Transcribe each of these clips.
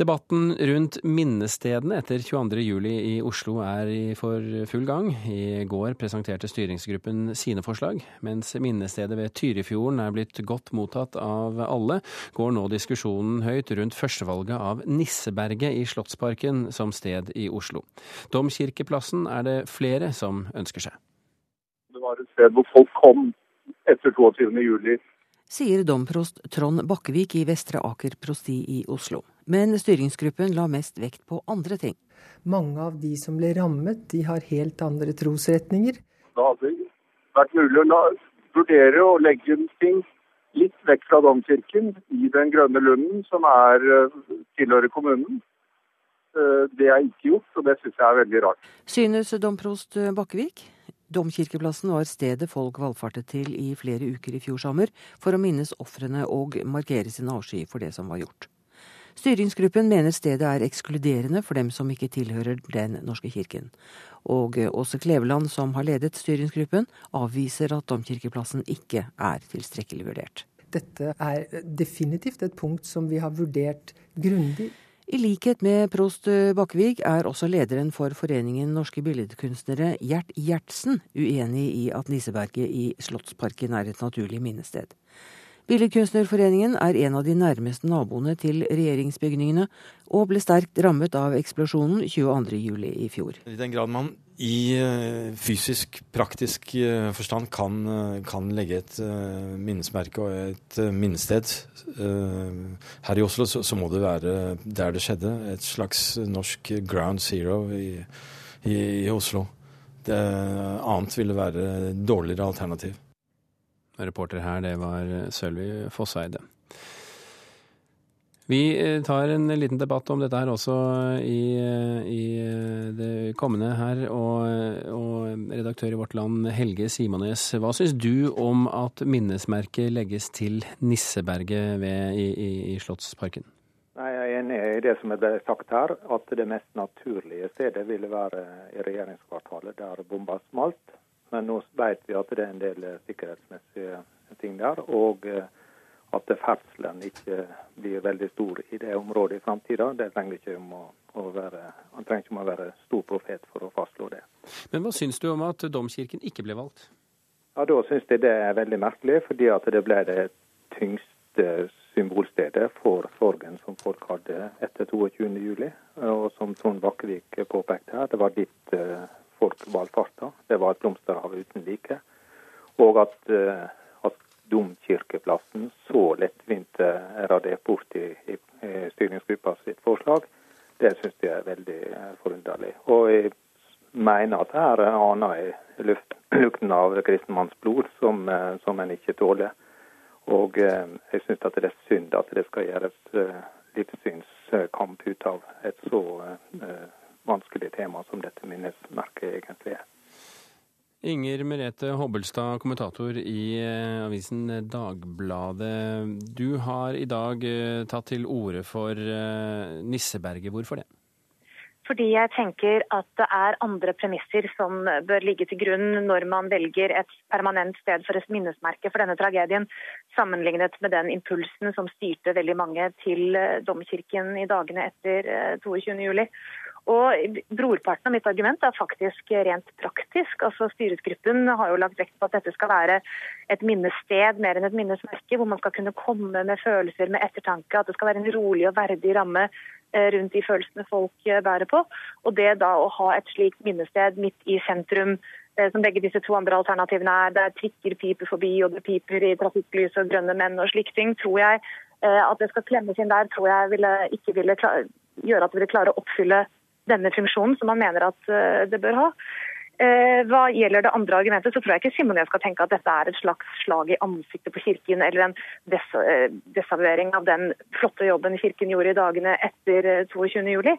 Debatten rundt minnestedene etter 22.07 i Oslo er i for full gang. I går presenterte styringsgruppen sine forslag. Mens minnestedet ved Tyrifjorden er blitt godt mottatt av alle, går nå diskusjonen høyt rundt førstevalget av Nisseberget i Slottsparken som sted i Oslo. Domkirkeplassen er det flere som ønsker seg. Det var et sted hvor folk kom etter 22.07 sier domprost Trond Bakkevik i Vestre Aker prosti i Oslo. Men styringsgruppen la mest vekt på andre ting. Mange av de som ble rammet, de har helt andre trosretninger. Det hadde vært mulig å la, vurdere å legge ting litt vekk fra domkirken i Den grønne lunden, som er, eh, tilhører kommunen. Eh, det er ikke gjort, og det syns jeg er veldig rart. Synes domprost Bakkevik? Domkirkeplassen var stedet folk valfartet til i flere uker i fjor sommer for å minnes ofrene og markere sin avsky for det som var gjort. Styringsgruppen mener stedet er ekskluderende for dem som ikke tilhører Den norske kirken. Og Åse Kleveland, som har ledet styringsgruppen, avviser at domkirkeplassen ikke er tilstrekkelig vurdert. Dette er definitivt et punkt som vi har vurdert grundig. I likhet med prost Bakkevig er også lederen for Foreningen norske billedkunstnere, Gjert Gjertsen, uenig i at Niseberget i Slottsparken er et naturlig minnested. Billedkunstnerforeningen er en av de nærmeste naboene til regjeringsbygningene, og ble sterkt rammet av eksplosjonen 22.07. i fjor. I den grad man i eh, fysisk, praktisk eh, forstand kan, eh, kan legge et minnesmerke og et minnested her i Oslo, så, så, må det være der det skjedde. Et slags norsk ground zero i, i, i Oslo. Det annet ville være dårligere alternativ. Reporter her, det var Sølvi Fosseide. Vi eh, tar en liten debatt om dette her også i, i det kommende her. Og, og, redaktør i Vårt Land, Helge Simones, hva syns du om at minnesmerket legges til Nisseberget ved, i, i, i Slottsparken? Nei, Jeg er enig i det som er sagt her, at det mest naturlige stedet ville være i regjeringskvartalet, der bomba smalt. Men nå vet vi at det er en del sikkerhetsmessige ting der. og at ferdselen ikke blir veldig stor i det området i framtida. Det trenger ikke om å, å være, han trenger ikke om å være stor profet for å fastslå det. Men hva syns du om at domkirken ikke ble valgt? Ja, Da syns jeg det er veldig merkelig, fordi at det ble det tyngste symbolstedet for sorgen som folk hadde etter 22.07. Og som Trond Bakkevik påpekte her, det var dit folk valfarta. Det var et blomsterhav uten like. Og at, uh, at domkirkeplassen så lettvint er radert bort i, i, styringsgruppa sitt forslag, det syns jeg er veldig uh, forunderlig. Og jeg mener at her aner jeg lukten av kristenmannsblod som, som en ikke tåler. Og jeg syns det er synd at det skal gjøres livssynskamp ut av et så vanskelig tema som dette minnesmerket egentlig er. Inger Merete Hobbelstad, kommentator i eh, avisen Dagbladet. Du har i dag eh, tatt til orde for eh, Nisseberget. Hvorfor det? Fordi jeg tenker at det er andre premisser som bør ligge til grunn når man velger et permanent sted for et minnesmerke for denne tragedien, sammenlignet med den impulsen som styrte veldig mange til domkirken i dagene etter 22.07. Og Brorparten av mitt argument er faktisk rent praktisk. Altså Styresgruppen har jo lagt vekt på at dette skal være et minnested mer enn et minnesmerke, hvor man skal kunne komme med følelser, med ettertanke. At det skal være en rolig og verdig ramme eh, rundt de følelsene folk eh, bærer på. Og det da å ha et slikt minnested midt i sentrum, eh, som begge disse to andre alternativene er, der trikker piper forbi, og det piper i trafikklys og grønne menn og slike ting, tror jeg at det skal klemmes inn der, tror jeg ville, ikke ville gjøre at det ville klare å oppfylle denne funksjonen som man mener at eh, det bør ha. Eh, hva gjelder det andre argumentet, så tror jeg ikke Simonet skal tenke at dette er et slags slag i ansiktet på Kirken, eller en eh, desavuering av den flotte jobben Kirken gjorde i dagene etter 22.07.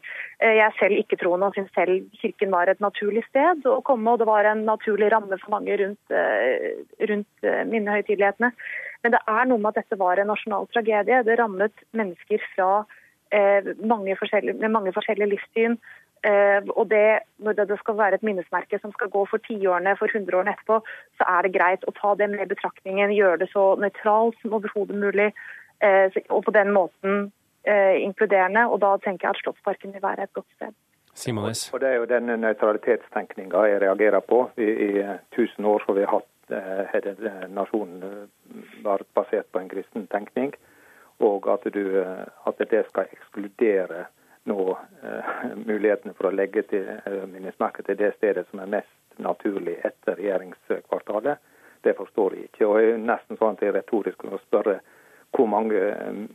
Jeg er selv ikke troende og syns selv Kirken var et naturlig sted å komme, og det var en naturlig ramme for mange rundt, rundt minnehøytidelighetene. Men det er noe med at dette var en nasjonal tragedie. Det rammet mennesker fra Eh, mange med mange forskjellige livssyn. Eh, og det, Når det skal være et minnesmerke som skal gå for tiårene, for hundreårene etterpå, så er det greit å ta det med i betraktningen, gjøre det så nøytralt som overhodet mulig. Eh, og på den måten eh, inkluderende. Og da tenker jeg at Slottsparken vil være et godt sted. Simones. Og Det er jo den nøytralitetstenkninga jeg reagerer på. I, I, tusen år har vi hatt har nasjonen vært basert på en kristen tenkning. Og at, du, at det skal ekskludere nå eh, mulighetene for å legge til eh, minnesmerket til det stedet som er mest naturlig etter regjeringskvartalet, det forstår jeg ikke. Og det er nesten sånn at det retorisk å spørre hvor mange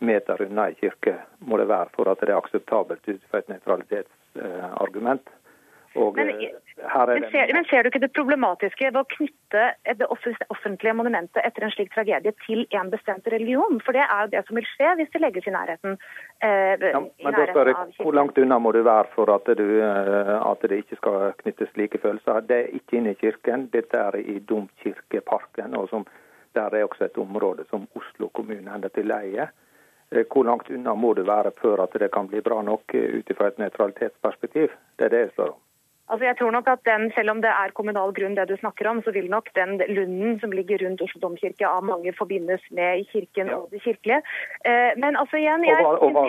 meter unna ei kirke må det være for at det er akseptabelt ut fra et nøytralitetsargument. Og, men, eh, men, ser, men, ser, du ikke det problematiske ved å knytte det offentlige monumentet etter en slik tragedie til en bestemt religion? For det er jo det som vil skje hvis det legges i nærheten, eh, ja, men da spør jeg, Hvor langt unna må du være for at, du, eh, at, det ikke skal knyttes slike følelser? Det er ikke inne i kirken, dette er i Domkirkeparken. og som, Der er også et område som Oslo kommune ender til eie. Eh, hvor langt unna må du være før at det kan bli bra nok ut fra et nøytralitetsperspektiv? Det er det jeg spør om. Altså jeg tror nok at den, Selv om det er kommunal grunn, det du snakker om, så vil nok den lunden som ligger rundt Oslo domkirke av mange forbindes med kirken og det kirkelige. Eh, men altså igjen, jeg,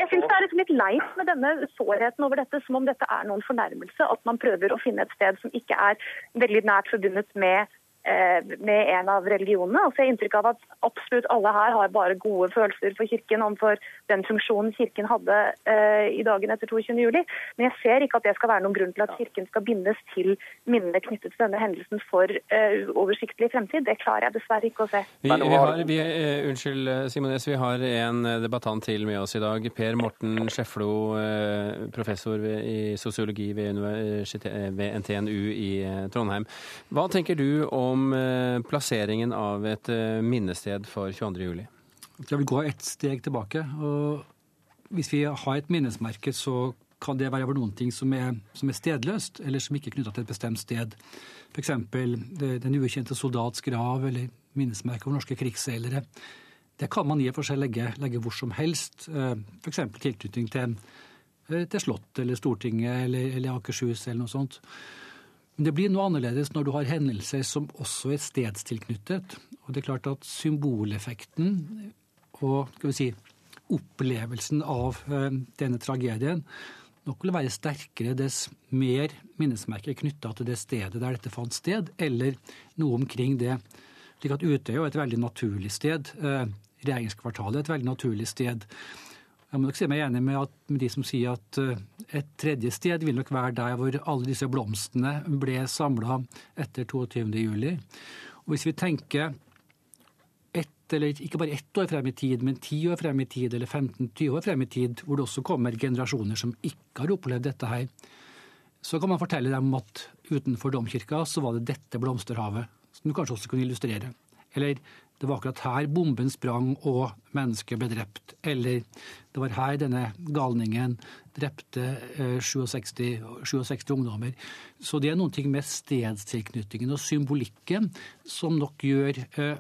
jeg, syns det er litt leit med denne sårheten over dette, som om dette er noen fornærmelse. At man prøver å finne et sted som ikke er veldig nært forbundet med med en av religionene. Altså jeg har inntrykk av at absolutt alle her har bare gode følelser for Kirken om for den funksjonen Kirken hadde eh, i dagen etter 22.07. Men jeg ser ikke at det skal være noen grunn til at Kirken skal bindes til minnene knyttet til denne hendelsen for uoversiktlig oversiktlig fremtid. Det klarer jeg dessverre ikke å se. Vi, vi har, vi, unnskyld, Simones, vi har en debattant til med oss i dag. Per Morten Skjeflo, professor ved, i sosiologi ved, ved NTNU i Trondheim. Hva tenker du om om eh, plasseringen av et eh, minnested for 22.07. Jeg vil gå et steg tilbake. og Hvis vi har et minnesmerke, så kan det være noen ting som er, som er stedløst, eller som ikke er knytta til et bestemt sted. F.eks. den ukjente soldats grav eller minnesmerket over norske krigsseilere. Det kan man i og for seg legge, legge hvor som helst, eh, f.eks. tilknytning til, til Slottet eller Stortinget eller, eller Akershus eller noe sånt. Men det blir noe annerledes når du har hendelser som også er stedstilknyttet. Og det er klart at symboleffekten og skal vi si, opplevelsen av eh, denne tragedien nok vil være sterkere dess mer minnesmerker knytta til det stedet der dette fant sted, eller noe omkring det. Slik at Utøya er et veldig naturlig sted. Eh, regjeringskvartalet er et veldig naturlig sted. Jeg må nok si meg enig med, at, med, de som sier at eh, et tredje sted vil nok være der hvor alle disse blomstene ble samla etter 22.07. Og hvis vi tenker ett, eller ikke bare ett år frem i tid, men ti år frem i tid, eller 15-20 år frem i tid, hvor det også kommer generasjoner som ikke har opplevd dette her, så kan man fortelle dem at utenfor domkirka så var det dette blomsterhavet, som du kanskje også kunne illustrere. Eller det var akkurat her bomben sprang og mennesket ble drept. Eller det var her denne galningen drepte 67, eh, 67 ungdommer. Så det er noen ting med stedstilknytningen og symbolikken som nok gjør eh,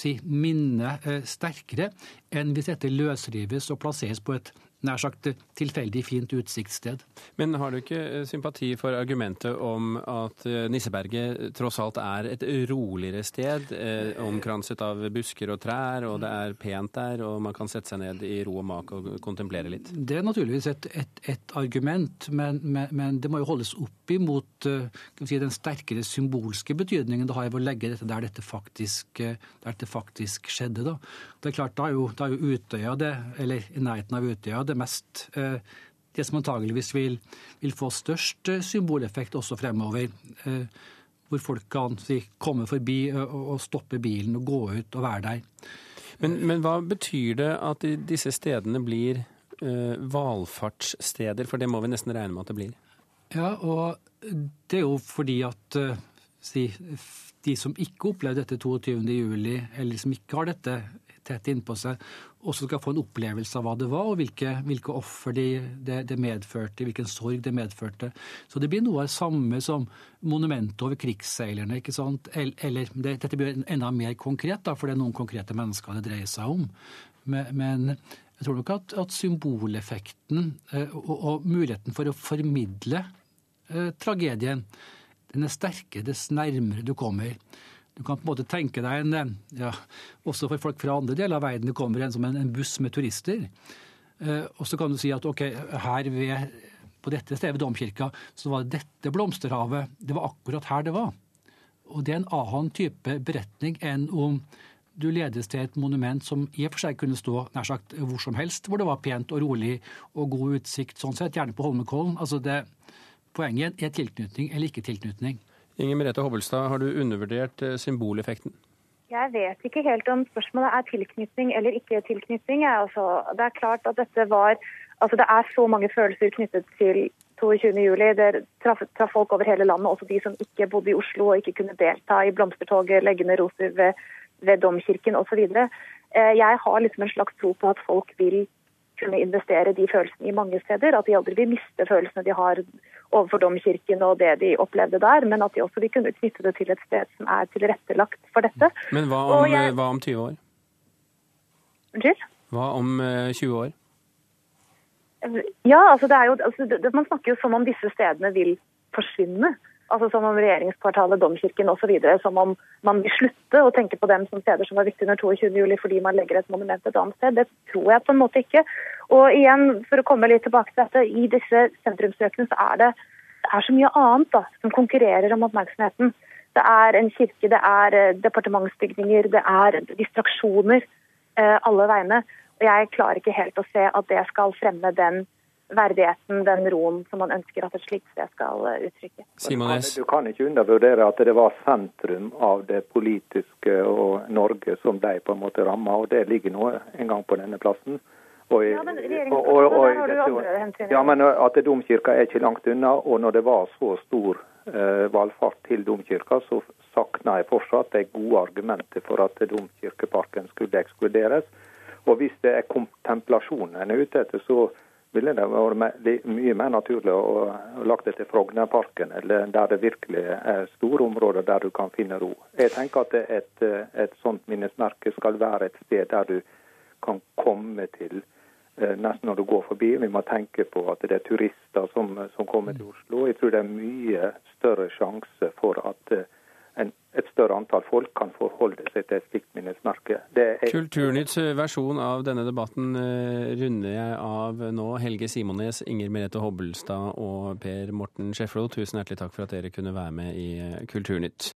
si, minnet eh, sterkere enn hvis dette løsrives og plasseres på et nær sagt tilfeldig fint utsiktssted. Men har du ikke eh, sympati for argumentet om at eh, Nisseberget tross alt er et roligere sted, eh, omkranset av busker og trær, og det er pent der, og man kan sette seg ned i ro og mak og kontemplere litt? Det er naturligvis et, et, et argument, men, men, men, det må jo holdes opp imot si, den sterkere symbolske betydningen det har ved å legge dette der dette faktisk, der dette faktisk skjedde. Da. Det er klart, da er jo, da er jo Utøya det, eller i nærheten av Utøya, det det mest eh, det som antageligvis vil, vil, få størst eh, symboleffekt også fremover. Eh, hvor folk kan si, komme forbi og, stoppe bilen og gå ut og være der. Men, men hva betyr det at disse stedene blir valfartssteder? For det må vi nesten regne med at det blir. Ja, og det er jo fordi at si, de som ikke opplevde dette 22.07, eller som ikke har dette tett innpå seg, også skal få en opplevelse av hva det var, og hvilke, hvilke offer det, de, de medførte, hvilken sorg det medførte. Så det blir noe av det samme som monumentet over krigsseilerne. ikke sant? Eller, det, dette blir enda mer konkret, da, for det er noen konkrete mennesker det dreier seg om. Men, men jeg tror nok at, at symboleffekten eh, og, og, muligheten for å formidle eh, tragedien, den er sterke dess nærmere du kommer. Du kan på en måte tenke deg en ja, Også for folk fra andre deler av verden. Det kommer en som en, buss med turister. Eh, og så kan du si at ok, her ved, på dette stedet ved domkirka så var det dette blomsterhavet. Det var akkurat her det var. Og det er en annen type beretning enn om du ledes til et monument som i og for seg kunne stå nær sagt hvor som helst, hvor det var pent og rolig og god utsikt, sånn sett, gjerne på Holmenkollen. Altså det, poenget er tilknytning eller ikke tilknytning. Inger Merete Hobbelstad, har du undervurdert eh, symboleffekten? Jeg vet ikke helt om spørsmålet er tilknytning eller ikke tilknytning. Altså, det er klart at dette var Altså, det er så mange følelser knyttet til 22.07. Det traff, traff folk over hele landet, også de som ikke bodde i Oslo og ikke kunne delta i blomstertoget, legge ned roser ved ved domkirken osv. Eh, jeg har liksom en slags tro på at folk vil kunne investere de følelsene i mange steder. At de aldri vil miste følelsene de har overfor domkirken og det de opplevde der, men at de også vil kunne knytte det til et sted som er tilrettelagt for dette. Men hva om, jeg... hva om 20 år? Unnskyld? Hva om 20 eh, år? Ja, altså det er jo, altså det, man snakker jo som om disse stedene vil forsvinne. Altså Som om regjeringskvartalet, domkirken osv. Som om man vil slutte å tenke på dem som steder som var viktige under 22.07. fordi man legger et monument et annet sted. Det tror jeg på en måte ikke. Og igjen, for å komme litt tilbake til dette, i disse sentrumsstrøkene så er det, det er så mye annet da, som konkurrerer om oppmerksomheten. Det er en kirke, det er eh, departementsbygninger, det er distraksjoner eh, alle veiene. Og jeg klarer ikke helt å se at det skal fremme den verdigheten, den roen som man ønsker at et slikt sted skal eh, uttrykke. Simones. Du kan ikke undervurdere at det var sentrum av det politiske og Norge som de på en måte ramma, og det ligger nå en gang på denne plassen. Og, ja, men og, og, og, har du andre hensyn. Ja, men at domkirka er ikke langt unna, og når det var så stor eh, valgfart til domkirka, så sakna jeg fortsatt de gode argumenter for at domkirkeparken skulle ekskluderes. Og hvis det er kontemplasjonen en er ute etter, så ville det vært mye mer naturlig å, lagt det til Frognerparken, eller der det virkelig er store områder der du kan finne ro. Jeg tenker at et, et sånt minnesmerke skal være et sted der du kan komme til eh, nesten når du går forbi. Vi må tenke på at det er turister som, som kommer til Oslo. Jeg tror det er mye større sjanse for at eh, et større antall folk kan forholde seg til et slikt minnesmerke. Er... Kulturnytts versjon av denne debatten uh, runder jeg av nå. Helge Simones, Inger Merete Hobbelstad og Per Morten Skjeflo, tusen hjertelig takk for at dere kunne være med i eh, Kulturnytt.